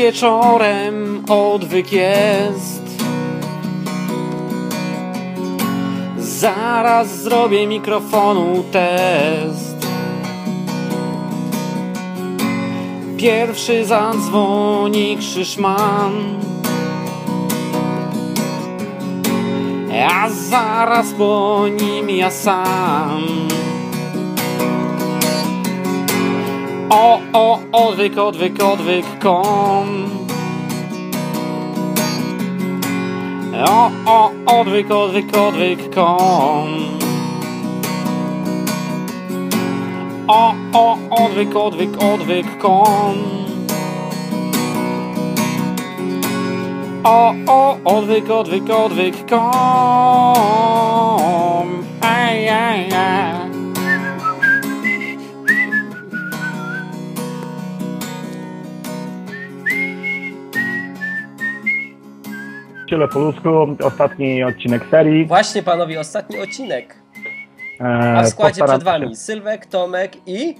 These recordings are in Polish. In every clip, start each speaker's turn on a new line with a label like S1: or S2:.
S1: wieczorem odwyk jest. Zaraz zrobię mikrofonu test. Pierwszy zadzwoni Krzyszman. A zaraz po nim ja sam. O, o, odwyk, odwyk, odwyk, kom. O, o, odwyk, odwyk, odwyk, kom. O, o, odwyk, odwyk, odwyk, kom. O, o, odwyk, odwyk, odwyk, kom. Aj, aj, aj.
S2: Ciele po ludzku, ostatni odcinek serii.
S3: Właśnie panowie, ostatni odcinek.
S2: E,
S3: A w składzie
S2: postaram
S3: przed wami
S2: się-
S3: Sylwek, Tomek i...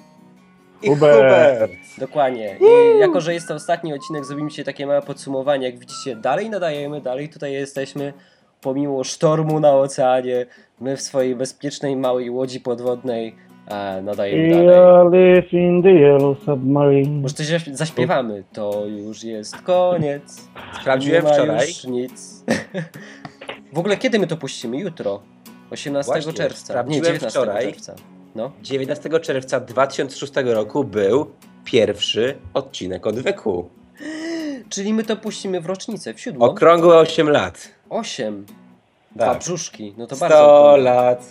S4: I
S2: Hubert.
S3: Dokładnie. I jako, że jest to ostatni odcinek, zrobimy dzisiaj takie małe podsumowanie. Jak widzicie, dalej nadajemy, dalej tutaj jesteśmy. Pomimo sztormu na oceanie, my w swojej bezpiecznej małej łodzi podwodnej e, nadajemy dalej.
S2: In the yellow submarine.
S3: Może coś zaśp- zaśpiewamy. To już jest koniec.
S4: Sprawdziłem
S3: Nie
S4: wczoraj.
S3: już nic. w ogóle kiedy my to puścimy? Jutro. 18
S4: Właśnie,
S3: czerwca. Nie,
S4: sprawdziłem
S3: 19
S4: wczoraj.
S3: czerwca. No.
S4: 19 czerwca 2006 roku był pierwszy odcinek odwyku.
S3: Czyli my to puścimy w rocznicę, w siódmą.
S4: Okrągłe 8 lat.
S3: 8. Dwa
S4: Tak.
S3: brzuszki. No to
S4: 100
S3: bardzo. okrągłe.
S4: lat.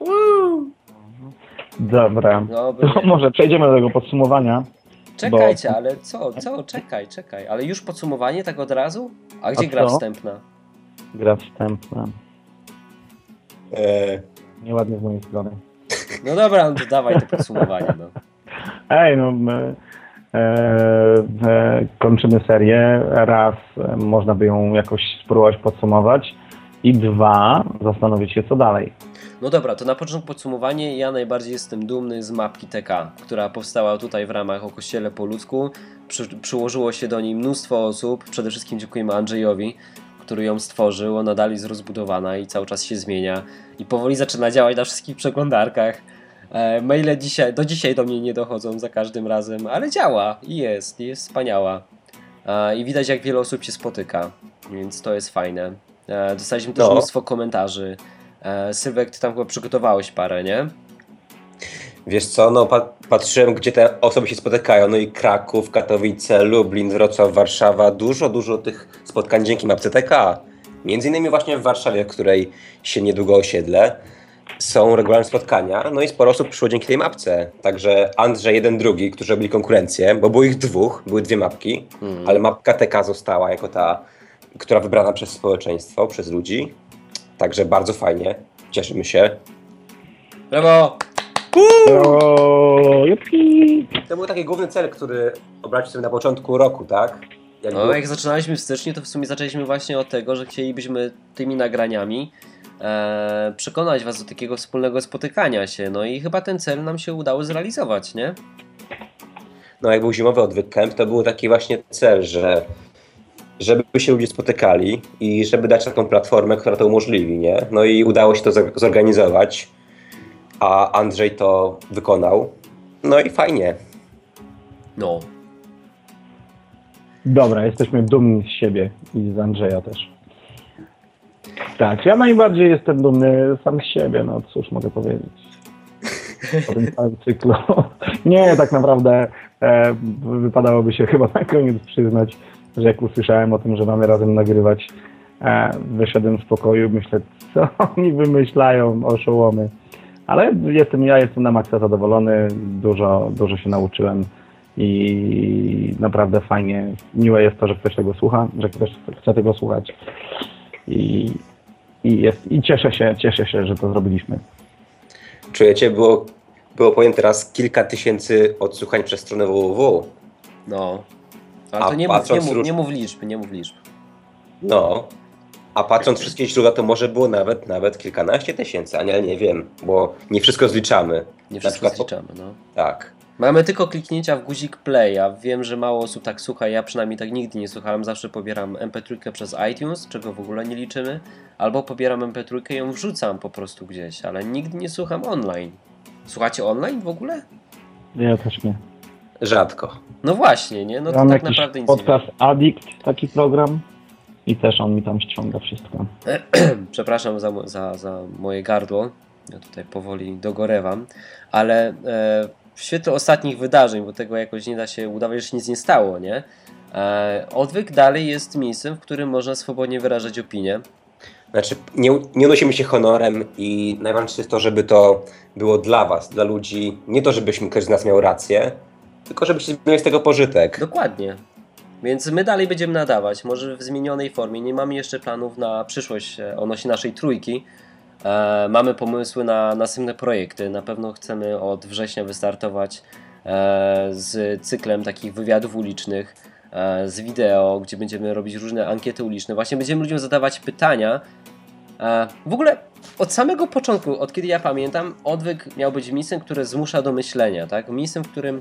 S4: Woo!
S2: Dobra.
S3: Dobra.
S2: To może przejdziemy do tego podsumowania.
S3: Czekajcie, ale co, co? Czekaj, czekaj. Ale już podsumowanie tak od razu? A gdzie
S2: A
S3: gra
S2: co?
S3: wstępna?
S2: Gra wstępna.
S4: E,
S2: Nieładnie z mojej strony.
S3: No dobra, no to dawaj to podsumowanie. No.
S2: Ej, no my, e, e, kończymy serię. Raz e, można by ją jakoś spróbować podsumować. I dwa, zastanowić się co dalej.
S3: No dobra, to na początku podsumowanie. Ja najbardziej jestem dumny z mapki TK, która powstała tutaj w ramach o Kościele po ludzku. Przy, przyłożyło się do niej mnóstwo osób. Przede wszystkim dziękujemy Andrzejowi, który ją stworzył. Ona dalej jest rozbudowana i cały czas się zmienia. I powoli zaczyna działać na wszystkich przeglądarkach. E, maile dzisiaj, do dzisiaj do mnie nie dochodzą za każdym razem, ale działa i jest, jest wspaniała. E, I widać jak wiele osób się spotyka, więc to jest fajne. E, dostaliśmy też
S4: No.
S3: mnóstwo komentarzy. E, Sylwek, ty tam chyba przygotowałeś parę, nie?
S4: Wiesz co, no pa patrzyłem, gdzie te osoby się spotykają. No i Kraków, Katowice, Lublin, Wrocław, Warszawa. Dużo, dużo tych spotkań dzięki mapce TK. Między innymi właśnie w Warszawie, w której się niedługo osiedlę. Są regularne spotkania, no i sporo osób przyszło dzięki tej mapce. Także Andrzej, jeden, drugi, którzy robili konkurencję, bo było ich dwóch, były dwie mapki,
S3: Mhm.
S4: ale mapka TK została jako ta, która wybrana przez społeczeństwo, przez ludzi. Także bardzo fajnie, cieszymy się.
S3: Brawo!
S2: O, jupi.
S4: To był taki główny cel, który obraliśmy sobie na początku roku, tak? Jakby,
S3: No, jak zaczynaliśmy w styczniu, to w sumie zaczęliśmy właśnie od tego, że chcielibyśmy tymi nagraniami e, przekonać Was do takiego wspólnego spotykania się. No i chyba ten cel nam się udało zrealizować, nie?
S4: no jak był zimowy odwyk camp, to był taki właśnie cel, że żeby się ludzie spotykali i żeby dać taką platformę, która to umożliwi, nie? No i udało się to zor- zorganizować, a Andrzej to wykonał. No i fajnie.
S3: No.
S2: Dobra, jesteśmy dumni z siebie i z Andrzeja też. Tak, ja najbardziej jestem dumny sam z siebie, no cóż mogę powiedzieć. Po tym całym cyklu. Nie, tak naprawdę e, wypadałoby się chyba na koniec przyznać, że jak usłyszałem o tym, że mamy razem nagrywać, e, wyszedłem z pokoju, myślę, co oni wymyślają, oszołomy. Ale jestem, ja jestem na maksa zadowolony, dużo, dużo się nauczyłem i naprawdę fajnie, miłe jest to, że ktoś tego słucha, że ktoś chce tego słuchać i, i, jest, i cieszę się, cieszę się, że to zrobiliśmy.
S4: Czujecie, było, było powiem teraz kilka tysięcy odsłuchań przez stronę www.
S3: No. Ale
S4: A
S3: to nie mów, nie, mów, nie mów liczb, nie mów liczb.
S4: No. A patrząc wszystkie źródła, to może było nawet nawet kilkanaście tysięcy, ale nie wiem, bo nie wszystko zliczamy.
S3: Nie wszystko
S4: przykład-
S3: zliczamy, no.
S4: Tak.
S3: Mamy tylko kliknięcia w guzik play, a wiem, że mało osób tak słucha, ja przynajmniej tak nigdy nie słuchałem, zawsze pobieram MP3 przez iTunes, czego w ogóle nie liczymy, albo pobieram MP3 i ją wrzucam po prostu gdzieś, ale nigdy nie słucham online. Słuchacie online w ogóle?
S2: Ja też nie.
S4: Rzadko.
S3: No właśnie, nie? No to
S2: Mam
S3: tak
S2: jakiś
S3: naprawdę nic nie
S2: podcast Addict, taki program. I też on mi tam ściąga wszystko.
S3: Przepraszam za, za, za moje gardło. Ja tutaj powoli dogorewam, ale e, w świetle ostatnich wydarzeń, bo tego jakoś nie da się udawać, że się nic nie stało, nie? E, odwyk dalej jest miejscem, w którym można swobodnie wyrażać opinie.
S4: Znaczy, nie, nie unosimy się honorem i najważniejsze jest to, żeby to było dla was, dla ludzi. Nie to, żebyśmy ktoś z nas miał rację, tylko żebyście mieli z tego pożytek.
S3: Dokładnie. Więc my dalej będziemy nadawać, może w zmienionej formie. Nie mamy jeszcze planów na przyszłość e, odnośnie naszej trójki. E, mamy pomysły na następne projekty. Na pewno chcemy od września wystartować e, z cyklem takich wywiadów ulicznych, e, z wideo, gdzie będziemy robić różne ankiety uliczne. Właśnie będziemy ludziom zadawać pytania. E, w ogóle od samego początku, od kiedy ja pamiętam, odwyk miał być miejscem, które zmusza do myślenia, tak? Miejscem, w którym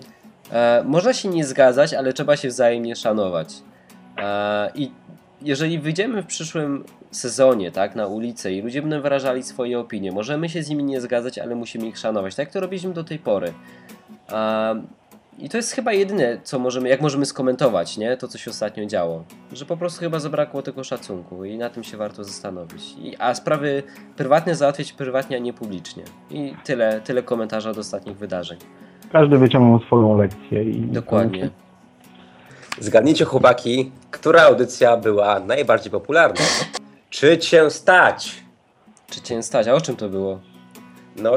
S3: E, można się nie zgadzać, ale trzeba się wzajemnie szanować. E, I jeżeli wyjdziemy w przyszłym sezonie tak, na ulicę i ludzie będą wyrażali swoje opinie, możemy się z nimi nie zgadzać, ale musimy ich szanować. Tak jak to robiliśmy do tej pory. E, I to jest chyba jedyne, co możemy, jak możemy skomentować, nie? To, co się ostatnio działo. Że po prostu chyba zabrakło tego szacunku i na tym się warto zastanowić. I, a sprawy prywatne załatwiać prywatnie, a nie publicznie. I tyle, tyle komentarza od ostatnich wydarzeń.
S2: Każdy wyciągnął swoją lekcję. i
S3: Dokładnie.
S4: Zgadnijcie, chłopaki, która audycja była najbardziej popularna? Czy cię stać?
S3: Czy cię stać? A o czym to było?
S4: No,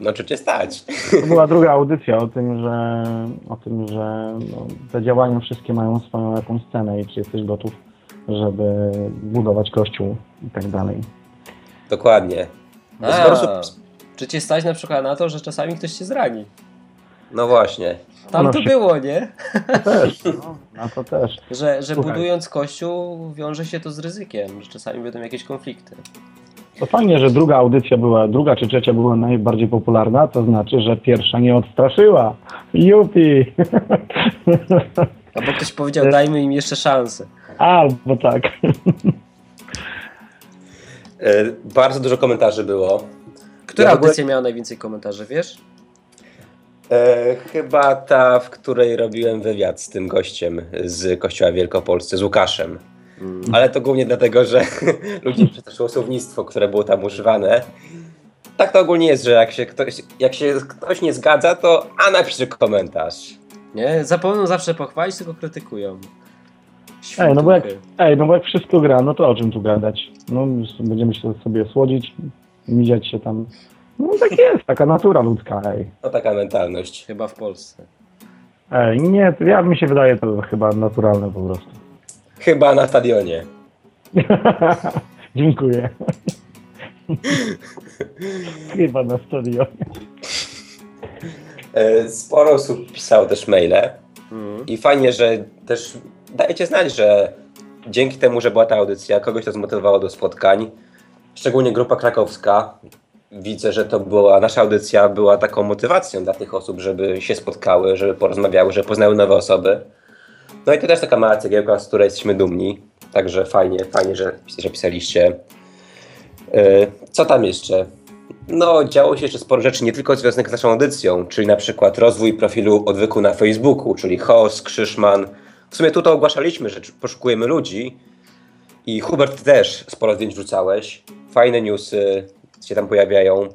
S4: no czy cię stać?
S2: To była druga audycja o tym, że, o tym, że no, te działania wszystkie mają swoją jakąś scenę i czy jesteś gotów, żeby budować kościół i tak dalej.
S4: Dokładnie.
S3: A, czy cię stać na przykład na to, że czasami ktoś cię zrani?
S4: No właśnie.
S3: Tam
S2: No
S3: to było, nie?
S2: Też, no, na to też.
S3: Że, że
S2: Słuchaj.
S3: budując kościół wiąże się to z ryzykiem, że czasami będą jakieś konflikty.
S2: To fajnie, że druga audycja była, druga czy trzecia była najbardziej popularna, to znaczy, że pierwsza nie odstraszyła. Jupi!
S3: Albo ktoś powiedział, dajmy im jeszcze szansę.
S2: Albo tak.
S4: E, bardzo dużo komentarzy było.
S3: Która
S4: Ja w ogóle-
S3: audycja miała najwięcej komentarzy, wiesz?
S4: E, chyba ta, w której robiłem wywiad z tym gościem z Kościoła w Wielkopolsce, z Łukaszem.
S3: Mm.
S4: Ale to głównie dlatego, że ludzie przestraszyło słownictwo, które było tam używane. Tak to ogólnie jest, że jak się ktoś, jak się ktoś nie zgadza, to a napisze komentarz.
S3: Nie? Zapomną zawsze pochwalić, tylko krytykują.
S2: Ej, no bo jak, ej, no bo jak wszystko gra, no to o czym tu gadać? No będziemy się sobie słodzić, miziać się tam. No tak jest, taka natura ludzka, ej.
S4: No taka mentalność.
S3: Chyba w Polsce.
S2: Ej, nie, to ja mi się wydaje to chyba naturalne po prostu.
S4: Chyba na stadionie.
S2: Dziękuję. chyba na stadionie.
S4: E, Sporo osób pisało też maile
S3: Mm.
S4: i fajnie, że też dajecie znać, że dzięki temu, że była ta audycja, kogoś to zmotywowało do spotkań. Szczególnie grupa krakowska. Widzę, że to była nasza audycja, była taką motywacją dla tych osób, żeby się spotkały, żeby porozmawiały, żeby poznały nowe osoby. No i to też taka mała cegiełka, z której jesteśmy dumni. Także fajnie, fajnie, że, że pisaliście. E, Co tam jeszcze? No, działo się jeszcze sporo rzeczy, nie tylko związanych z naszą audycją, czyli na przykład rozwój profilu odwyku na Facebooku, czyli Host, Krzyszman. W sumie tu to ogłaszaliśmy, że poszukujemy ludzi. I Hubert też sporo zdjęć wrzucałeś. Fajne newsy się tam pojawiają.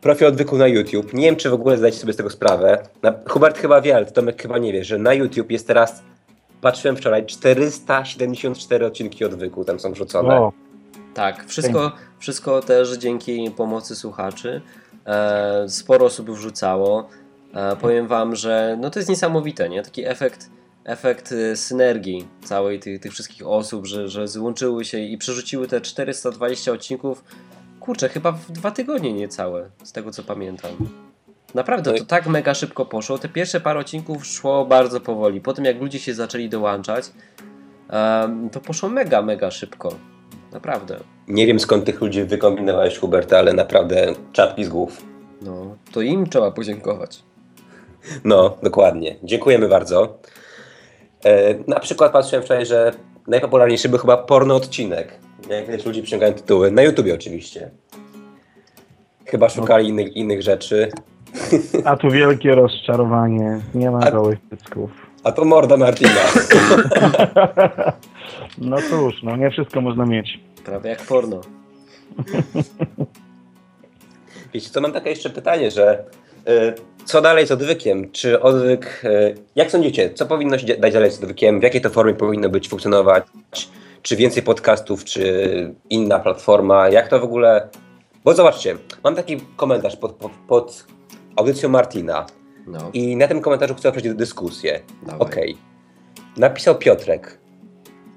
S4: Profil odwyku na YouTube. Nie wiem, czy w ogóle zdajecie sobie z tego sprawę. Na, Hubert chyba wie, ale Tomek chyba nie wie, że na YouTube jest teraz, patrzyłem wczoraj, 474 odcinki odwyku tam są wrzucone.
S2: O,
S3: Tak, wszystko, wszystko też dzięki pomocy słuchaczy. E, sporo osób wrzucało. E, powiem wam, że no to jest niesamowite, nie? Taki efekt, efekt e, synergii całej tych, tych wszystkich osób, że, że złączyły się i przerzuciły te 420 odcinków. Kurczę, chyba w dwa tygodnie niecałe, z tego co pamiętam. Naprawdę,
S4: No
S3: to tak mega szybko poszło. Te pierwsze parę odcinków szło bardzo powoli. Potem jak ludzie się zaczęli dołączać, to poszło mega, mega szybko. Naprawdę.
S4: Nie wiem skąd tych ludzi wykombinowałeś, Hubert, ale naprawdę czapki z głów.
S3: No, to im trzeba podziękować.
S4: No, dokładnie. Dziękujemy bardzo. E, na przykład patrzyłem wczoraj, że najpopularniejszy był chyba porno odcinek. Jak widać ludzi przyciągają tytuły. Na YouTubie oczywiście. Chyba szukali innych, innych rzeczy.
S2: A tu wielkie rozczarowanie. Nie ma gołych cycków.
S4: A to morda Martina.
S2: No cóż, no nie wszystko można mieć.
S3: Prawie jak porno.
S4: Wiecie co, mam takie jeszcze pytanie, że y, co dalej z odwykiem? Czy odwyk, y, jak sądzicie, co powinno się dać dalej z odwykiem? W jakiej to formie powinno być, funkcjonować? Czy więcej podcastów, czy inna platforma? Jak to w ogóle... Bo zobaczcie, mam taki komentarz pod, pod, pod audycją Martina
S3: No,
S4: i na tym komentarzu chcę przejść dyskusję. Okej. Napisał Piotrek.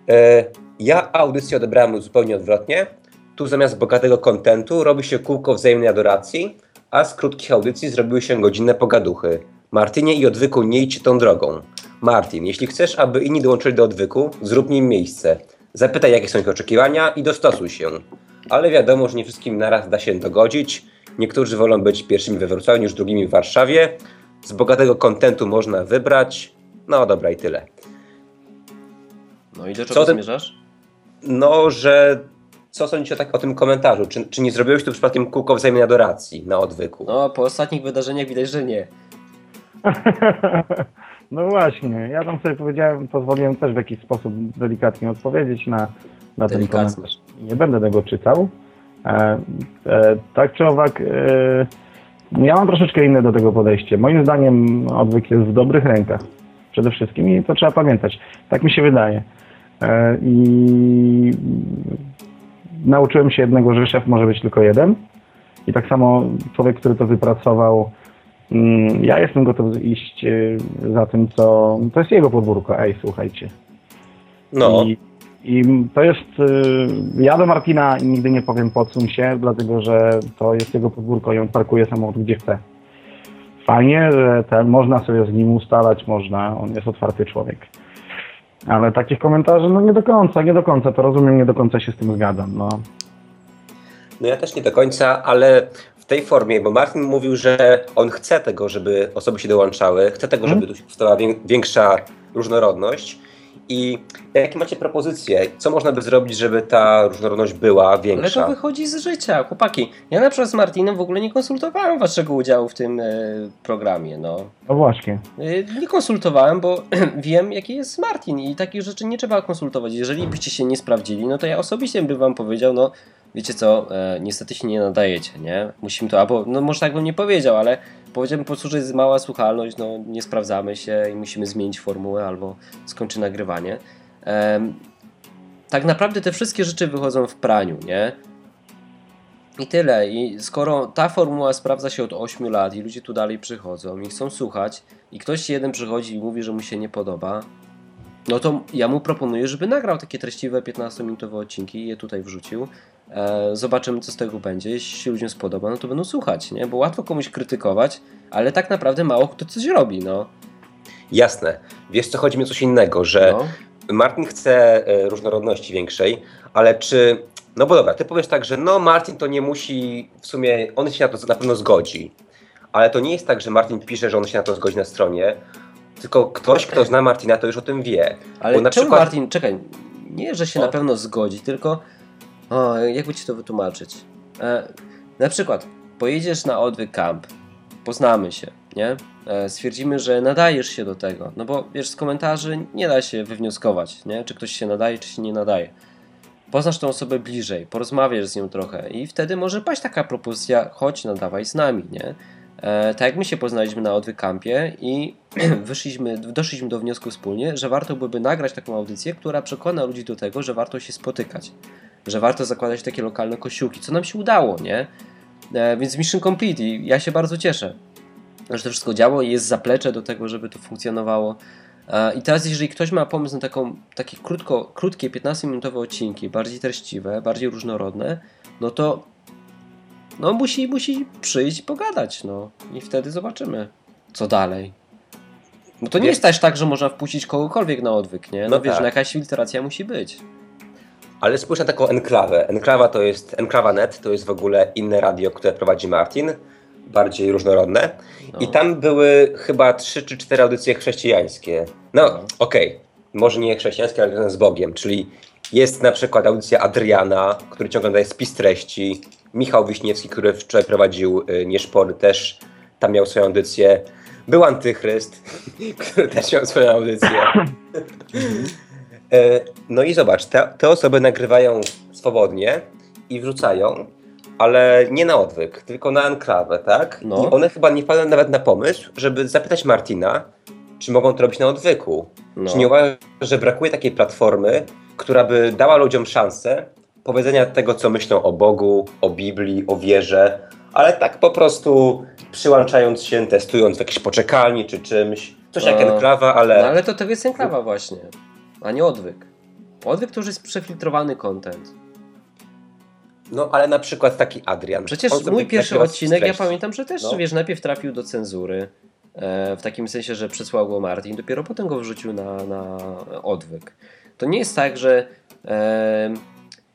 S4: E, ja audycję odebrałem zupełnie odwrotnie. Tu zamiast bogatego kontentu robi się kółko wzajemnej adoracji, a z krótkich audycji zrobiły się godzinne pogaduchy. Martinie i odwyku nie idźcie tą drogą. Martin, jeśli chcesz, aby inni dołączyli do odwyku, zrób nim miejsce. Zapytaj, jakie są ich oczekiwania i dostosuj się. Ale wiadomo, że nie wszystkim naraz da się dogodzić. Niektórzy wolą być pierwszymi we Wrocławiu niż drugimi w Warszawie. Z bogatego kontentu można wybrać. No dobra i tyle.
S3: No i do
S4: Co
S3: czego
S4: ty-
S3: zmierzasz?
S4: No, że co sądzicie o, tak, o tym komentarzu? Czy, czy nie zrobiłeś tu przypadkiem kółko wzajemnej adoracji na odwyku?
S3: No, po ostatnich wydarzeniach widać, że nie.
S2: No właśnie, ja tam sobie powiedziałem, pozwoliłem też w jakiś sposób delikatnie odpowiedzieć na, na ten komentarz. Nie będę tego czytał. E, e, tak czy owak, e, ja mam troszeczkę inne do tego podejście. Moim zdaniem odwyk jest w dobrych rękach. Przede wszystkim i to trzeba pamiętać. Tak mi się wydaje. E, I nauczyłem się jednego, że szef może być tylko jeden. I tak samo człowiek, który to wypracował, Ja jestem gotów iść y, za tym, co. To jest jego podwórko, ej, słuchajcie.
S4: No,
S2: I, I to jest. y, Ja do Martina nigdy nie powiem podsuń się, dlatego że to jest jego podwórko i on parkuje samochód gdzie chce. Fajnie, że ten, można sobie z nim ustalać, można, on jest otwarty człowiek. Ale takich komentarzy, no nie do końca, nie do końca, to rozumiem, nie do końca się z tym zgadzam. No.
S4: no ja też nie do końca, ale w tej formie, bo Martin mówił, że on chce tego, żeby osoby się dołączały, chce tego, żeby tu się powstała wię- większa różnorodność. I jakie macie propozycje? Co można by zrobić, żeby ta różnorodność była
S3: Ale to
S4: większa?
S3: wychodzi z życia, chłopaki. Ja na przykład z Martinem w ogóle nie konsultowałem waszego udziału w tym e, programie, no.
S2: no właśnie.
S3: E, nie konsultowałem, bo wiem jaki jest Martin i takich rzeczy nie trzeba konsultować. Jeżeli byście się nie sprawdzili, no to ja osobiście bym wam powiedział, no wiecie co, e, niestety się nie nadajecie, nie? Musimy to, albo, no może tak bym nie powiedział, ale powiedziałbym po prostu, że jest mała słuchalność, no nie sprawdzamy się i musimy zmienić formułę albo skończy nagrywanie. Em, tak naprawdę te wszystkie rzeczy wychodzą w praniu, nie? I tyle. I skoro ta formuła sprawdza się od 8 lat i ludzie tu dalej przychodzą i chcą słuchać, i ktoś jeden przychodzi i mówi, że mu się nie podoba, no to ja mu proponuję, żeby nagrał takie treściwe 15-minutowe odcinki i je tutaj wrzucił. E, zobaczymy, co z tego będzie. Jeśli się ludziom spodoba, no to będą słuchać, nie? Bo łatwo komuś krytykować, ale tak naprawdę mało kto coś robi, no.
S4: Jasne. Wiesz co, chodzi mi o coś innego, że
S3: no.
S4: Martin chce e, różnorodności większej, ale czy. No bo dobra, ty powiesz tak, że no Martin to nie musi, w sumie on się na to na pewno zgodzi. Ale to nie jest tak, że Martin pisze, że on się na to zgodzi na stronie, tylko ktoś, kto zna Martina, to już o tym wie.
S3: Ale
S4: na
S3: czemu
S4: przykład-
S3: Martin, czekaj, nie, że się
S4: O.
S3: na pewno zgodzi, tylko o, jakby ci to wytłumaczyć. E, na przykład pojedziesz na odwyk camp, poznamy się, nie? E, stwierdzimy, że nadajesz się do tego, no bo wiesz, z komentarzy nie da się wywnioskować, nie? Czy ktoś się nadaje, czy się nie nadaje. Poznasz tą osobę bliżej, porozmawiasz z nią trochę i wtedy może paść taka propozycja, chodź, nadawaj z nami, nie? E, tak jak my się poznaliśmy na odwykampie i wyszliśmy, doszliśmy do wniosku wspólnie, że warto byłoby nagrać taką audycję, która przekona ludzi do tego, że warto się spotykać, że warto zakładać takie lokalne kosiłki, co nam się udało, nie? E, więc mission complete i ja się bardzo cieszę, że to wszystko działo i jest zaplecze do tego, żeby to funkcjonowało. E, I teraz, jeżeli ktoś ma pomysł na taką, takie krótko, krótkie, 15-minutowe odcinki, bardziej treściwe, bardziej różnorodne, no to no musi, musi przyjść, pogadać, no i wtedy zobaczymy, co dalej. Bo to nie
S4: Wiesz-
S3: jest też tak, że można wpuścić kogokolwiek na odwyk, nie? No,
S4: No
S3: wiesz,
S4: tak.
S3: no jakaś filtracja musi być.
S4: Ale spójrz na taką enklawę. Enklawa to jest, enklawa.net to jest w ogóle inne radio, które prowadzi Martin. bardziej różnorodne.
S3: No.
S4: I tam były chyba trzy czy cztery audycje chrześcijańskie. No,
S3: No.
S4: okej, może nie chrześcijańskie, ale związane z Bogiem, czyli jest na przykład audycja Adriana, który ciągle daje spis treści, Michał Wiśniewski, który wczoraj prowadził y, Nieszpory, też tam miał swoją audycję. Był Antychryst, który też miał swoją audycję. E, No i zobacz, te, te osoby nagrywają swobodnie i wrzucają, ale nie na odwyk, tylko na enklawę, tak?
S3: No.
S4: I one chyba nie wpadły nawet na pomysł, żeby zapytać Martina, czy mogą to robić na odwyku.
S3: No.
S4: Czy nie uważasz, że brakuje takiej platformy, która by dała ludziom szansę powiedzenia tego, co myślą o Bogu, o Biblii, o wierze, ale tak po prostu przyłączając się, testując w jakiejś poczekalni czy czymś. Coś jak
S3: No.
S4: enklawa, ale...
S3: No ale to tego jest enklawa właśnie, a nie odwyk. Odwyk to już jest przefiltrowany content.
S4: No ale na przykład taki Adrian.
S3: Przecież mój pierwszy odcinek, ja pamiętam, że też,
S4: No.
S3: wiesz, najpierw trafił do cenzury, e, w takim sensie, że przesłał go Martin, dopiero potem go wrzucił na, na odwyk. To nie jest tak, że e,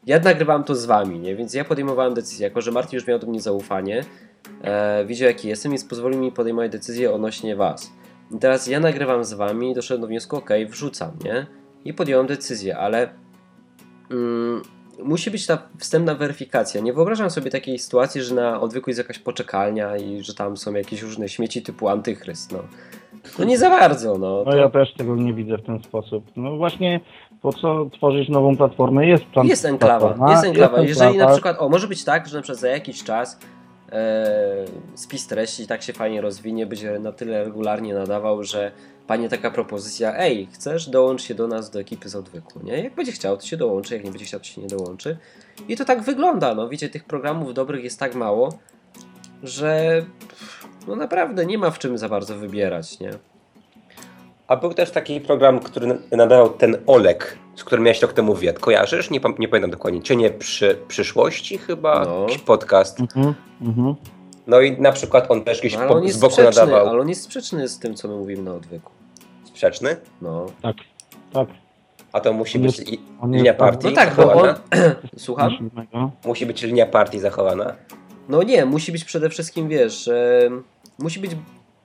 S3: ja nagrywałem to z wami, nie? więc ja podejmowałem decyzję, jako że Martin już miał do mnie zaufanie, e, widział jaki jestem, więc pozwolił mi podejmować decyzję odnośnie was. I teraz ja nagrywam z wami i doszedłem do wniosku, ok, wrzucam, nie? I podjąłem decyzję, ale mm, musi być ta wstępna weryfikacja. Nie wyobrażam sobie takiej sytuacji, że na odwyku jest jakaś poczekalnia i że tam są jakieś różne śmieci typu antychryst. No, no nie za bardzo. No,
S2: No
S3: to
S2: ja też tego nie widzę w ten sposób. No właśnie, po co tworzyć nową platformę? Jest, plan-
S3: jest enklawa. Jest enklawa. Jeżeli na
S2: enklawa.
S3: przykład, o, może być tak, że na przykład za jakiś czas e, spis treści tak się fajnie rozwinie, będzie na tyle regularnie nadawał, że panie taka propozycja, ej, chcesz, dołącz się do nas, do ekipy z odwyku, nie? Jak będzie chciał, to się dołączy, jak nie będzie chciał, to się nie dołączy. I to tak wygląda, no wiecie, tych programów dobrych jest tak mało, że no naprawdę nie ma w czym za bardzo wybierać, nie?
S4: A był też taki program, który nadawał ten Olek, z którym miałeś rok temu wywiad. Kojarzysz? Nie, nie pamiętam dokładnie. Cienie przy, przyszłości chyba?
S3: No.
S4: Jakiś podcast.
S2: Mhm, mhm.
S4: No i na przykład on też gdzieś
S3: No,
S4: po,
S3: on
S4: z boku
S3: sprzeczny,
S4: nadawał.
S3: ale on jest sprzeczny z tym, co my mówimy na odwyku.
S4: Sprzeczny?
S3: No.
S2: Tak, tak.
S4: A to musi
S2: On
S4: być linia partii
S3: No tak, bo
S4: zachowana?
S3: on... Słucham?
S4: Musi być linia partii zachowana.
S3: No nie, musi być przede wszystkim, wiesz, e, musi być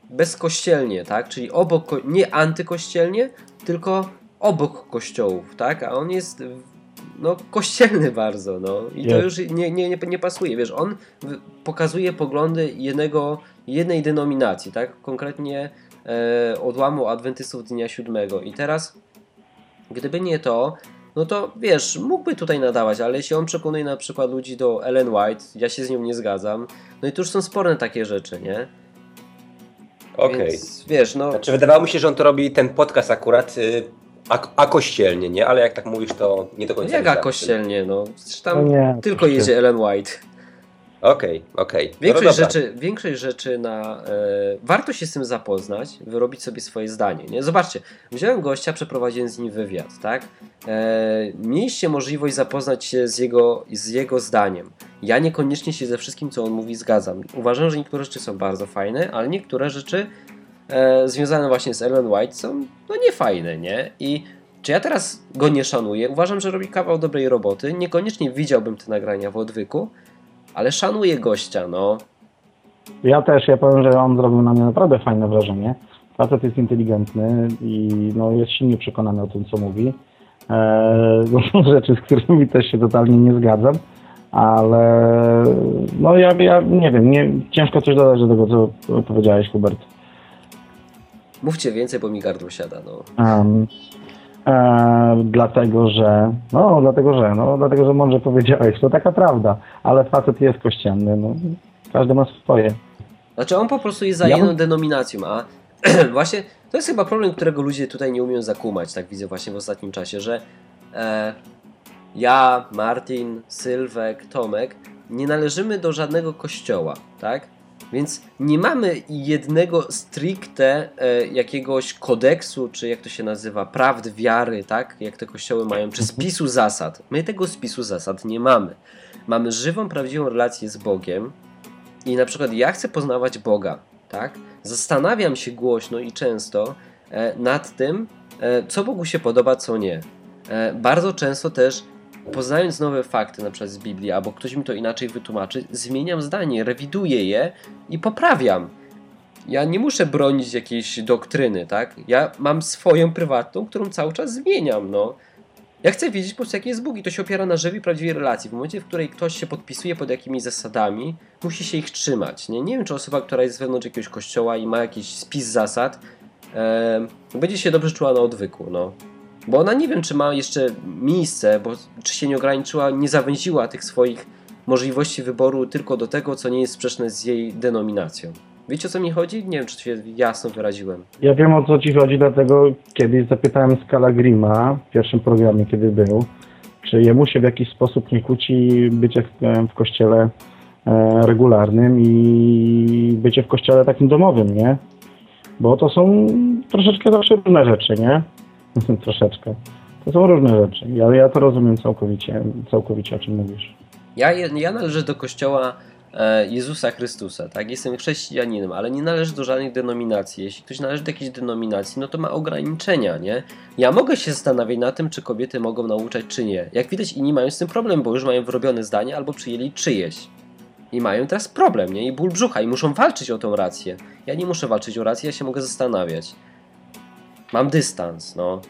S3: bezkościelnie, tak? Czyli obok, nie antykościelnie, tylko obok kościołów, tak? A on jest, no, kościelny bardzo, no. I to już nie, nie, nie, nie pasuje, wiesz, on pokazuje poglądy jednego, jednej denominacji, tak? Konkretnie odłamu adwentystów dnia siódmego. I teraz, gdyby nie to, no to wiesz, mógłby tutaj nadawać, ale jeśli on przekonuje na przykład ludzi do Ellen White, ja się z nią nie zgadzam, no i tu już są sporne takie rzeczy, nie?
S4: Okej.
S3: Więc, wiesz, no,
S4: Znaczy wydawało mi się, że on to robi ten podcast akurat y, a, a kościelnie, nie? Ale jak tak mówisz, to nie do końca
S3: jaka
S4: wiedziałem.
S3: kościelnie, no, przecież
S2: No
S3: tam
S2: nie,
S3: tylko
S2: oczywiście.
S3: jedzie Ellen White.
S4: Okej, okej. No
S3: Większość,
S4: dobra.
S3: rzeczy, większość rzeczy na. E, warto się z tym zapoznać, wyrobić sobie swoje zdanie. Nie? Zobaczcie, wziąłem gościa, przeprowadziłem z nim wywiad, tak? E, mieliście możliwość zapoznać się z jego, z jego zdaniem. Ja niekoniecznie się ze wszystkim, co on mówi, zgadzam. Uważam, że niektóre rzeczy są bardzo fajne, ale niektóre rzeczy e, związane właśnie z Ellen White są no niefajne, nie? I czy ja teraz go nie szanuję? Uważam, że robi kawał dobrej roboty. Niekoniecznie widziałbym te nagrania w odwyku, ale szanuję gościa, no.
S2: Ja też, ja powiem, że on zrobił na mnie naprawdę fajne wrażenie. Facet jest inteligentny i no, jest silnie przekonany o tym, co mówi. Eee, są rzeczy, z którymi też się totalnie nie zgadzam, ale no ja, ja nie wiem, nie, ciężko coś dodać do tego, co powiedziałeś, Hubert.
S3: Mówcie więcej, bo mi gardło siada, no.
S2: Um, e, dlatego, że no, dlatego, że no, dlatego, że mądrze powiedziałeś, to taka prawda, ale facet jest kościelny, no, każdy ma swoje.
S3: Znaczy on po prostu jest za
S2: Ja
S3: jedną denominacją, a właśnie to jest chyba problem, którego ludzie tutaj nie umieją zakumać, tak widzę właśnie w ostatnim czasie, że e, ja, Martin, Sylwek, Tomek nie należymy do żadnego kościoła, tak? Więc nie mamy jednego stricte e, jakiegoś kodeksu, czy jak to się nazywa, prawd wiary, tak? Jak te kościoły mają, czy spisu zasad. My tego spisu zasad nie mamy. Mamy żywą, prawdziwą relację z Bogiem, i na przykład ja chcę poznawać Boga, tak? Zastanawiam się głośno i często e, nad tym, e, co Bogu się podoba, co nie. E, bardzo często też poznając nowe fakty na przykład z Biblii, albo ktoś mi to inaczej wytłumaczy, zmieniam zdanie, rewiduję je i poprawiam. Ja nie muszę bronić jakiejś doktryny, tak? Ja mam swoją prywatną, którą cały czas zmieniam, no. Ja chcę wiedzieć po prostu, jaki jest Bóg i to się opiera na żywej, prawdziwej relacji. W momencie, w której ktoś się podpisuje pod jakimiś zasadami, musi się ich trzymać. Nie, nie wiem, czy osoba, która jest wewnątrz jakiegoś kościoła i ma jakiś spis zasad, e, będzie się dobrze czuła na odwyku, no. Bo ona nie wiem, czy ma jeszcze miejsce, bo czy się nie ograniczyła, nie zawęziła tych swoich możliwości wyboru tylko do tego, co nie jest sprzeczne z jej denominacją. Wiecie o co mi chodzi? Nie wiem, czy się jasno wyraziłem.
S2: Ja wiem o co ci chodzi, dlatego kiedyś zapytałem Skala Grima w pierwszym programie, kiedy był, czy jemu się w jakiś sposób nie kłóci bycie w, w kościele e, regularnym i bycie w kościele takim domowym, nie? Bo to są troszeczkę zawsze różne rzeczy, nie? troszeczkę. To są różne rzeczy. Ja, ja to rozumiem całkowicie, całkowicie o czym mówisz.
S3: Ja, ja należę do kościoła e, Jezusa Chrystusa, tak? Jestem chrześcijaninem, ale nie należę do żadnych denominacji. Jeśli ktoś należy do jakiejś denominacji, no to ma ograniczenia, nie? Ja mogę się zastanawiać na tym, czy kobiety mogą nauczać, czy nie. Jak widać, inni mają z tym problem, bo już mają wyrobione zdanie albo przyjęli czyjeś. I mają teraz problem, nie? I ból brzucha i muszą walczyć o tą rację. Ja nie muszę walczyć o rację, ja się mogę zastanawiać. Mam dystans, no.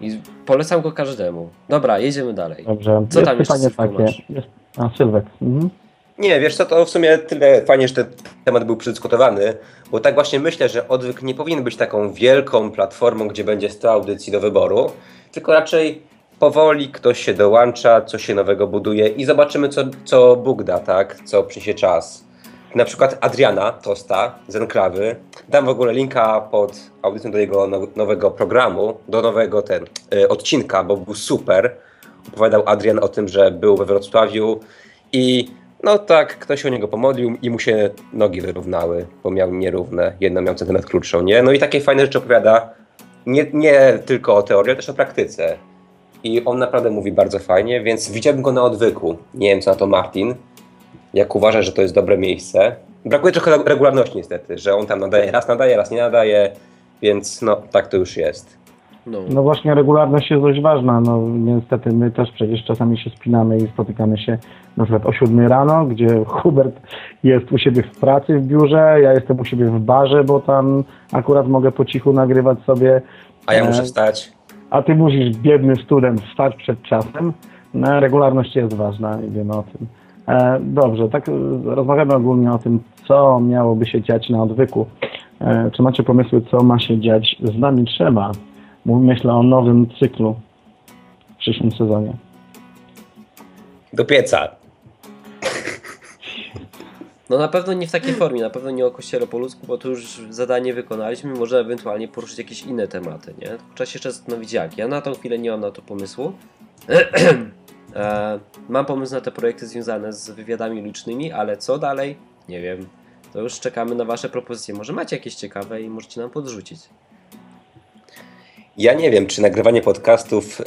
S3: I polecam go każdemu. Dobra, jedziemy dalej.
S2: Dobrze.
S3: Co
S2: jest
S3: tam
S2: pytanie takie.
S3: masz?
S2: Jest... A, Sylwek. Mhm.
S4: Nie, wiesz co, to w sumie tyle fajnie, że ten temat był przedyskutowany, bo tak właśnie myślę, że odwyk nie powinien być taką wielką platformą, gdzie będzie 100 audycji do wyboru, tylko raczej powoli ktoś się dołącza, coś się nowego buduje i zobaczymy, co, co Bóg da, tak? Co przyniesie czas. Na przykład Adriana Tosta z Enklawy. Dam w ogóle linka pod audycją do jego now- nowego programu, do nowego ten y, odcinka, bo był super. Opowiadał Adrian o tym, że był we Wrocławiu i no tak, ktoś o niego pomodlił i mu się nogi wyrównały, bo miał nierówne, jedno miał centymetr krótszą, nie? No i takie fajne rzeczy opowiada, nie, nie tylko o teorii, ale też o praktyce. I on naprawdę mówi bardzo fajnie, więc widziałbym go na odwyku. Nie wiem, co na to Martin, jak uważa, że to jest dobre miejsce. Brakuje trochę regularności niestety, że on tam nadaje, raz nadaje, raz nie nadaje, więc no, tak to już jest.
S3: No.
S2: No właśnie regularność jest dość ważna. No niestety my też przecież czasami się spinamy i spotykamy się na przykład o 7 rano, gdzie Hubert jest u siebie w pracy w biurze, ja jestem u siebie w barze, bo tam akurat mogę po cichu nagrywać sobie,
S4: A ja
S2: E,
S4: muszę wstać.
S2: a ty musisz, biedny student, wstać przed czasem. No, regularność jest ważna i wiemy o tym. E, dobrze, tak e, rozmawiamy ogólnie o tym, co miałoby się dziać na odwyku. E, czy macie pomysły, co ma się dziać z nami trzeba? Myślę o nowym cyklu w przyszłym sezonie.
S4: Do pieca.
S3: no na pewno nie w takiej formie, na pewno nie o kościele po ludzku, bo tu już zadanie wykonaliśmy, może ewentualnie poruszyć jakieś inne tematy, nie? Trzeba się jeszcze zastanowić jak. Ja na tą chwilę nie mam na to pomysłu. e, mam pomysł na te projekty związane z wywiadami licznymi, ale co dalej? Nie wiem. To już czekamy na Wasze propozycje. Może macie jakieś ciekawe i możecie nam podrzucić.
S4: Ja nie wiem, czy nagrywanie podcastów y,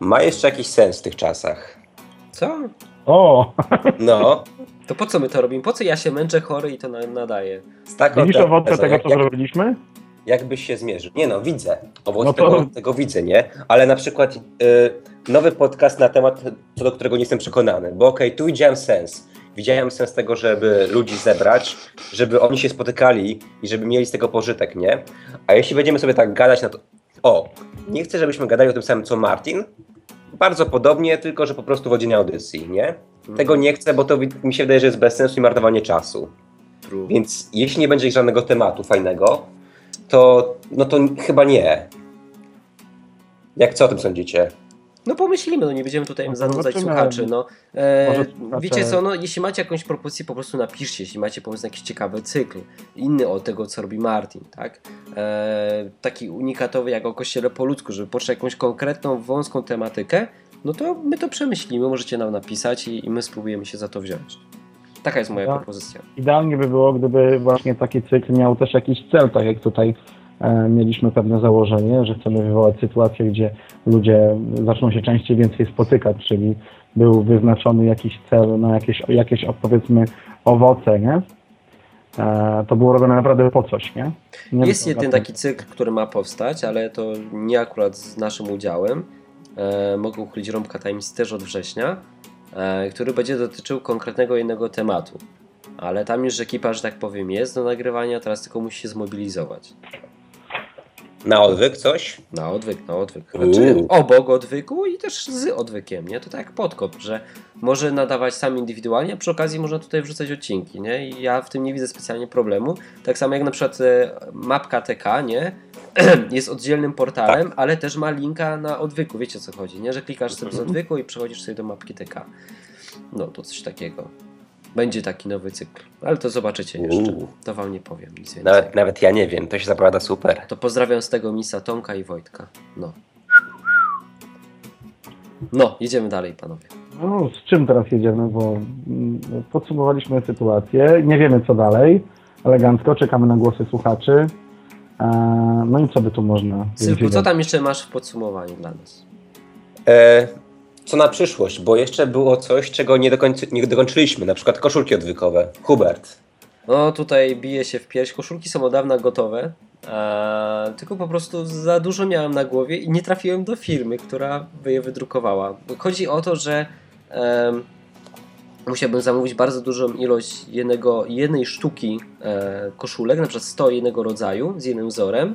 S4: ma jeszcze jakiś sens w tych czasach.
S3: Co?
S2: O!
S4: No,
S3: To po co my to robimy? Po co ja się męczę chory i to na, nadaję?
S4: z taką
S2: Widzisz
S4: tezą,
S2: owoce tego, co
S4: jak,
S2: zrobiliśmy?
S4: Jakbyś się zmierzył. Nie no, widzę. Owoce
S2: No to-
S4: tego, tego widzę, nie? Ale na przykład y, nowy podcast na temat, co do którego nie jestem przekonany. Bo okej, tu widziałem sens. Widziałem sens tego, żeby ludzi zebrać, żeby oni się spotykali i żeby mieli z tego pożytek, nie? A jeśli będziemy sobie tak gadać na to... O, nie chcę, żebyśmy gadali o tym samym, co Martin. Bardzo podobnie, tylko że po prostu w oddzielnej audycji, nie? Tego nie chcę, bo to mi się wydaje, że jest bez sensu i marnowanie czasu.
S3: True.
S4: Więc jeśli nie będzie żadnego tematu fajnego, to no to chyba nie. Jak co o tym sądzicie?
S3: No pomyślimy, no nie będziemy tutaj
S2: No
S3: zanudzać słuchaczy. No, e, Wiecie co, no jeśli macie jakąś propozycję, po prostu napiszcie, jeśli macie pomysł na jakiś ciekawy cykl, inny od tego, co robi Martin, tak? E, taki unikatowy jak o kościele po ludzku, żeby poruszyć jakąś konkretną, wąską tematykę, no to my to przemyślimy, możecie nam napisać i, i my spróbujemy się za to wziąć. Taka jest moja
S2: Ja-
S3: propozycja.
S2: Idealnie by było, gdyby właśnie taki cykl miał też jakiś cel, tak jak tutaj e, mieliśmy pewne założenie, że chcemy wywołać sytuację, gdzie ludzie zaczną się częściej więcej spotykać, czyli był wyznaczony jakiś cel na jakieś, jakieś powiedzmy owoce, nie? E, to było robione naprawdę po coś, nie? nie
S3: Jest jeden taki cykl, który ma powstać, ale to nie akurat z naszym udziałem. e, mogę uchylić rąbka Times też od września, który będzie dotyczył konkretnego jednego tematu. Ale tam już ekipa, że tak powiem, jest do nagrywania, teraz tylko musi się zmobilizować.
S4: Na odwyk coś?
S3: Na odwyk, na odwyk.
S4: Uuu.
S3: Znaczy obok odwyku i też z odwykiem, nie? To tak jak podkop, że może nadawać sam indywidualnie, a przy okazji można tutaj wrzucać odcinki, nie? I ja w tym nie widzę specjalnie problemu. Tak samo jak na przykład e, mapka TK, nie? Jest oddzielnym portalem, ale też ma linka na odwyku, wiecie o co chodzi, nie? Że klikasz sobie z odwyku i przechodzisz sobie do mapki TK. No, to coś takiego. Będzie taki nowy cykl, ale to zobaczycie jeszcze.
S4: Uuu.
S3: To wam nie powiem nic więcej.
S4: Nawet, nawet ja nie wiem, to się zapowiada super.
S3: To pozdrawiam z tego misa Tomka i Wojtka. No. No, jedziemy dalej, panowie.
S2: No, z czym teraz jedziemy, bo mm, podsumowaliśmy sytuację, nie wiemy co dalej, elegancko, czekamy na głosy słuchaczy. E, No i co by tu można więcej
S3: co tam jeszcze masz w podsumowaniu dla nas?
S4: E, co na przyszłość, bo jeszcze było coś, czego nie, dokończy, nie dokończyliśmy, na przykład koszulki odwykowe. Hubert.
S3: No, tutaj bije się w pierś. Koszulki są od dawna gotowe, a, tylko po prostu za dużo miałem na głowie i nie trafiłem do firmy, która by je wydrukowała. Chodzi o to, że musiałbym zamówić bardzo dużą ilość jednego, jednej sztuki e, koszulek, na przykład 100 jednego rodzaju z jednym wzorem,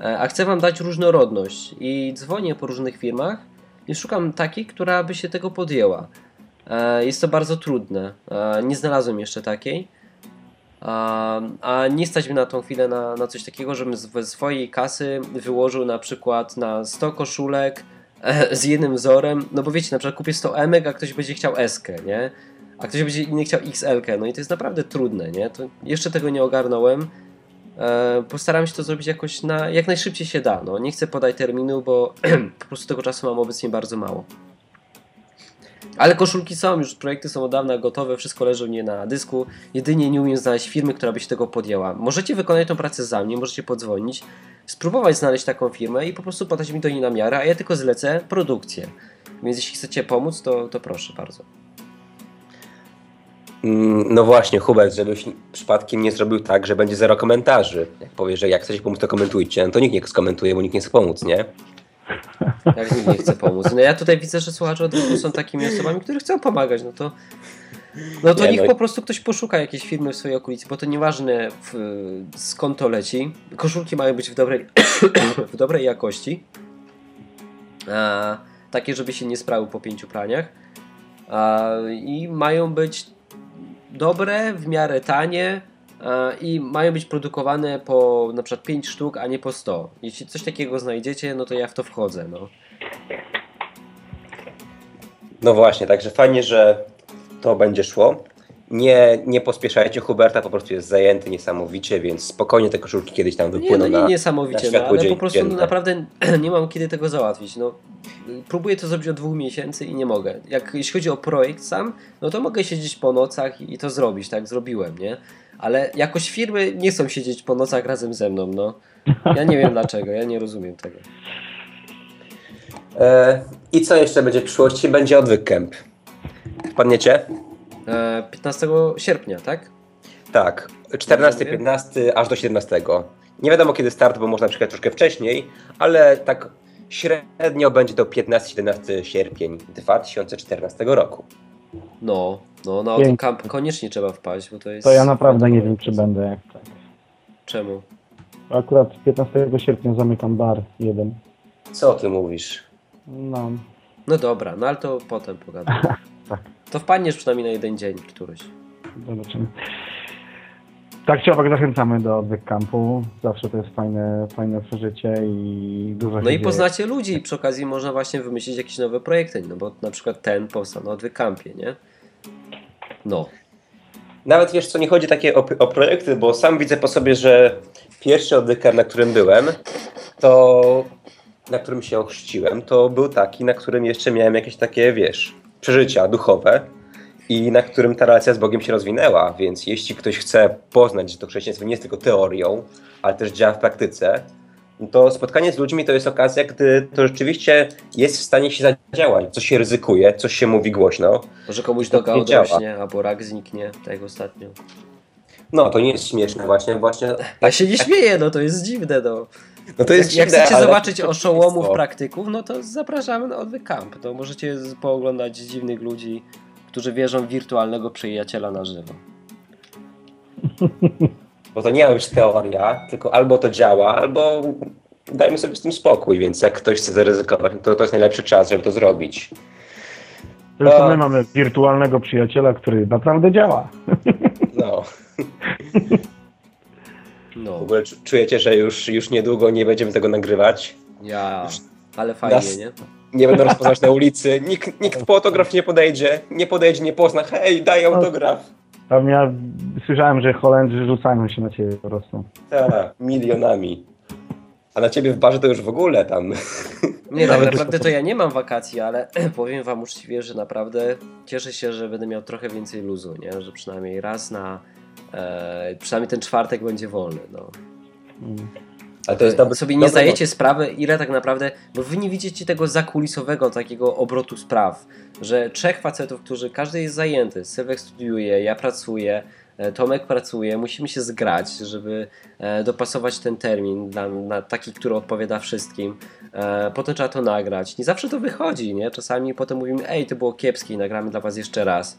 S3: e, a chcę Wam dać różnorodność i dzwonię po różnych firmach i szukam takiej, która by się tego podjęła. E, jest to bardzo trudne. E, nie znalazłem jeszcze takiej. A, a nie stać mi na tą chwilę na, na coś takiego, żebym ze swojej kasy wyłożył na przykład na 100 koszulek e, z jednym wzorem, no bo wiecie, na przykład kupię 100 emek, a ktoś będzie chciał eskę, nie? A ktoś będzie inny chciał XL, no i to jest naprawdę trudne, nie? To jeszcze tego nie ogarnąłem. E, postaram się to zrobić jakoś na, jak najszybciej się da, no. Nie chcę podać terminu, bo po prostu tego czasu mam obecnie bardzo mało. Ale koszulki są, już projekty są od dawna gotowe, wszystko leży u mnie na dysku. Jedynie nie umiem znaleźć firmy, która by się tego podjęła. Możecie wykonać tą pracę za mnie, możecie podzwonić, spróbować znaleźć taką firmę i po prostu podać mi do niej na miarę, a ja tylko zlecę produkcję. Więc jeśli chcecie pomóc, to, to proszę bardzo.
S4: Mm, No właśnie, Hubert, żebyś przypadkiem nie zrobił tak, że będzie zero komentarzy. Jak powiesz, że jak chcecie pomóc, to komentujcie, no to nikt nie skomentuje, bo nikt nie chce pomóc, nie?
S3: Jak nikt nie chce pomóc. No ja tutaj widzę, że słuchacze odwyku są takimi osobami, które chcą pomagać, no to no to
S4: Nie,
S3: niech
S4: no
S3: po prostu ktoś poszuka jakiejś firmy w swojej okolicy, bo to nieważne w, skąd to leci. Koszulki mają być w dobrej, w dobrej jakości. A, takie, żeby się nie sprały po pięciu praniach. A, I mają być dobre, w miarę tanie a, i mają być produkowane po na przykład 5 sztuk, a nie po 100. Jeśli coś takiego znajdziecie, no to ja w to wchodzę. No.
S4: No właśnie, także fajnie, że to będzie szło. Nie, nie pospieszajcie Huberta, po prostu jest zajęty niesamowicie, więc spokojnie te koszulki kiedyś tam
S3: Nie,
S4: wypłyną
S3: no nie
S4: na...
S3: niesamowicie,
S4: na
S3: no, ale po prostu
S4: dzienne.
S3: naprawdę nie mam kiedy tego załatwić. No, próbuję to zrobić od dwóch miesięcy i nie mogę. Jak, jeśli chodzi o projekt sam, no to mogę siedzieć po nocach i, to zrobić, tak zrobiłem, nie? Ale jakoś firmy nie chcą siedzieć po nocach razem ze mną, no. Ja nie wiem dlaczego, ja nie rozumiem tego.
S4: E, I co jeszcze będzie w przyszłości? Będzie odwyk camp. Wpadniecie?
S3: E, 15 sierpnia, tak?
S4: Tak, 14, 15 aż do 17. Nie wiadomo kiedy start, bo można przyjechać troszkę wcześniej, ale tak średnio będzie to 15-17 sierpień 2014 roku.
S3: No, no na
S2: Pięknie.
S3: autocamp koniecznie trzeba wpaść, bo to jest...
S2: To ja naprawdę nie wiem, czy będę jak tak.
S3: Czemu?
S2: Akurat 15 sierpnia zamykam bar jeden.
S4: Co ty mówisz?
S2: No,
S3: No dobra, no ale to potem pogadamy.
S2: Tak.
S3: To wpadniesz przynajmniej na jeden dzień któryś.
S2: zobaczymy. Tak czy owak zachęcamy do odwyk campu. Zawsze to jest fajne, fajne przeżycie i dużo
S3: No i
S2: dzieje.
S3: poznacie ludzi i przy okazji można właśnie wymyślić jakieś nowe projekty, no bo na przykład ten powstał na Odwykampie, nie? No.
S4: Nawet wiesz co, nie chodzi takie o, o projekty, bo sam widzę po sobie, że pierwszy odwyk, na którym byłem, to na którym się ochrzciłem, to był taki, na którym jeszcze miałem jakieś takie, wiesz, przeżycia duchowe i na którym ta relacja z Bogiem się rozwinęła, więc jeśli ktoś chce poznać, że to chrześcijaństwo nie jest tylko teorią, ale też działa w praktyce, to spotkanie z ludźmi to jest okazja, gdy to rzeczywiście jest w stanie się zadziałać, coś się ryzykuje, coś się mówi głośno,
S3: Może komuś noga odrośnie, albo rak zniknie, tak jak ostatnio.
S4: No, to nie jest śmieszne właśnie, właśnie.
S3: Ja się nie śmieję, no to jest dziwne, no.
S4: No to jest
S3: Jak, chcecie
S4: ale-
S3: zobaczyć oszołomów praktyków, no to zapraszamy na Odwyk Camp. To możecie pooglądać dziwnych ludzi, którzy wierzą w wirtualnego przyjaciela na żywo.
S4: Bo to nie ma być teoria, tylko albo to działa, albo dajmy sobie z tym spokój, więc jak ktoś chce zaryzykować, no to to jest najlepszy czas, żeby to zrobić.
S2: Tylko
S4: A.
S2: my mamy wirtualnego przyjaciela, który naprawdę działa.
S4: No.
S3: No,
S4: W ogóle czu- czujecie, że już, już niedługo nie będziemy tego nagrywać.
S3: ja... Ale fajnie,
S4: Nas-
S3: nie?
S4: Nie będą rozpoznać na ulicy, nikt, nikt po autograf nie podejdzie, nie podejdzie, nie pozna, hej, daj autograf.
S2: Tam ja słyszałem, że Holendrzy rzucają się na ciebie po prostu.
S4: Tak, milionami. A na ciebie w barze to już w ogóle tam.
S3: Nie, tak naprawdę to ja nie mam wakacji, ale powiem wam uczciwie, że naprawdę cieszę się, że będę miał trochę więcej luzu, nie? Że przynajmniej raz na... E, przynajmniej ten czwartek będzie wolny, no.
S4: Ale to jest dobry,
S3: sobie nie zdajecie sprawy, ile tak naprawdę, bo wy nie widzicie tego zakulisowego takiego obrotu spraw, że trzech facetów, którzy każdy jest zajęty, Sylwek studiuje, ja pracuję, e, Tomek pracuje, musimy się zgrać, żeby e, dopasować ten termin dla, na taki, który odpowiada wszystkim. E, Potem trzeba to nagrać. Nie zawsze to wychodzi, nie? Czasami potem mówimy, ej, to było kiepskie nagramy dla was jeszcze raz.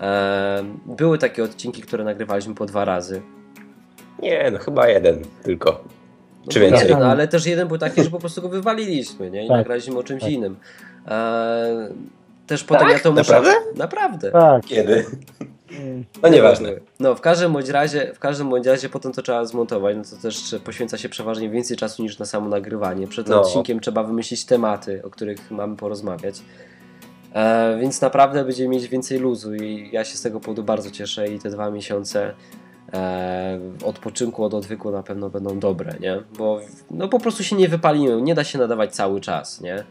S3: E, Były takie odcinki, które nagrywaliśmy po dwa razy.
S4: Nie, no chyba jeden tylko.
S3: No
S4: Czy więcej?
S3: No, ale też jeden był taki, że po prostu go wywaliliśmy, nie? I
S2: Tak.
S3: nagraliśmy o czymś
S2: Tak.
S3: innym. Eee, też potem ja to muszę...
S4: Naprawdę?
S3: Naprawdę.
S2: Tak.
S4: Kiedy? No nieważne.
S3: No, w każdym bądź razie, w każdym bądź razie potem to trzeba zmontować, no to też poświęca się przeważnie więcej czasu niż na samo nagrywanie. Przed
S4: No.
S3: odcinkiem trzeba wymyślić tematy, o których mamy porozmawiać. E, więc naprawdę będziemy mieć więcej luzu i ja się z tego powodu bardzo cieszę i te dwa miesiące e, odpoczynku od odwyku na pewno będą dobre, nie? Bo no po prostu się nie wypalimy, nie da się nadawać cały czas, nie?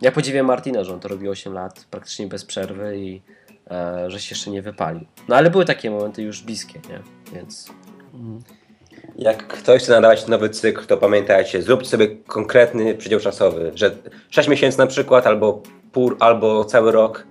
S3: Ja podziwiam Martina, że on to robi 8 lat praktycznie bez przerwy i e, że się jeszcze nie wypalił. No ale były takie momenty już bliskie, nie? Więc
S4: Jak ktoś chce nadawać nowy cykl, to pamiętajcie, zróbcie sobie konkretny przedział czasowy, że 6 miesięcy na przykład, albo pół, albo cały rok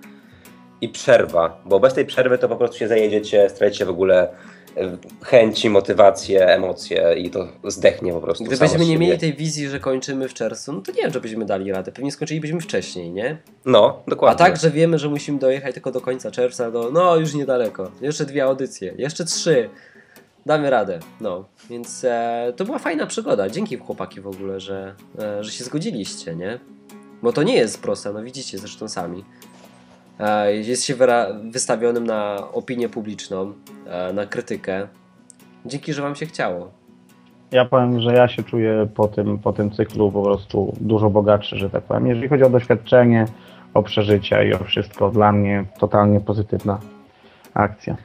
S4: i przerwa, bo bez tej przerwy to po prostu się zajedziecie, stracicie w ogóle e, chęci, motywację, emocje i to zdechnie po prostu.
S3: gdybyśmy nie mieli tej wizji, że kończymy w czerwcu, no to nie wiem, czy byśmy dali radę. Pewnie skończylibyśmy wcześniej, nie?
S4: No,
S3: A
S4: dokładnie.
S3: tak, że wiemy, że musimy dojechać tylko do końca czerwca, to no już niedaleko. Jeszcze dwie audycje, jeszcze trzy. Damy radę. No, więc e, to była fajna przygoda. Dzięki chłopaki w ogóle, że, e, że się zgodziliście, nie? Bo to nie jest proste, no widzicie zresztą sami. E, jest się wystawionym na opinię publiczną, e, na krytykę. Dzięki, że wam się chciało.
S2: Ja powiem, że ja się czuję po tym, po tym cyklu po prostu dużo bogatszy, że tak powiem. Jeżeli chodzi o doświadczenie, o przeżycia i o wszystko, dla mnie totalnie pozytywna akcja.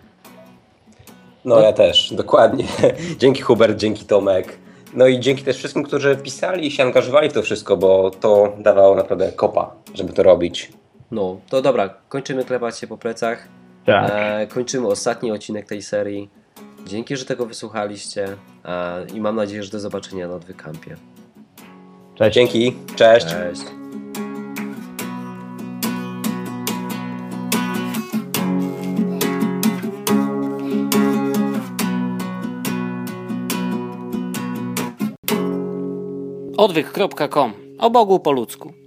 S4: No ja też, dokładnie. Dzięki Hubert, dzięki Tomek. No i dzięki też wszystkim, którzy pisali i się angażowali w to wszystko, bo to dawało naprawdę kopa, żeby to robić.
S3: No, to dobra, kończymy klepać się po plecach.
S2: Tak.
S3: E, kończymy ostatni odcinek tej serii. Dzięki, że tego wysłuchaliście e, i mam nadzieję, że do zobaczenia na Odwykampie.
S2: Cześć.
S4: Dzięki, cześć.
S3: Cześć.
S1: Odwyk.com. O Bogu po ludzku.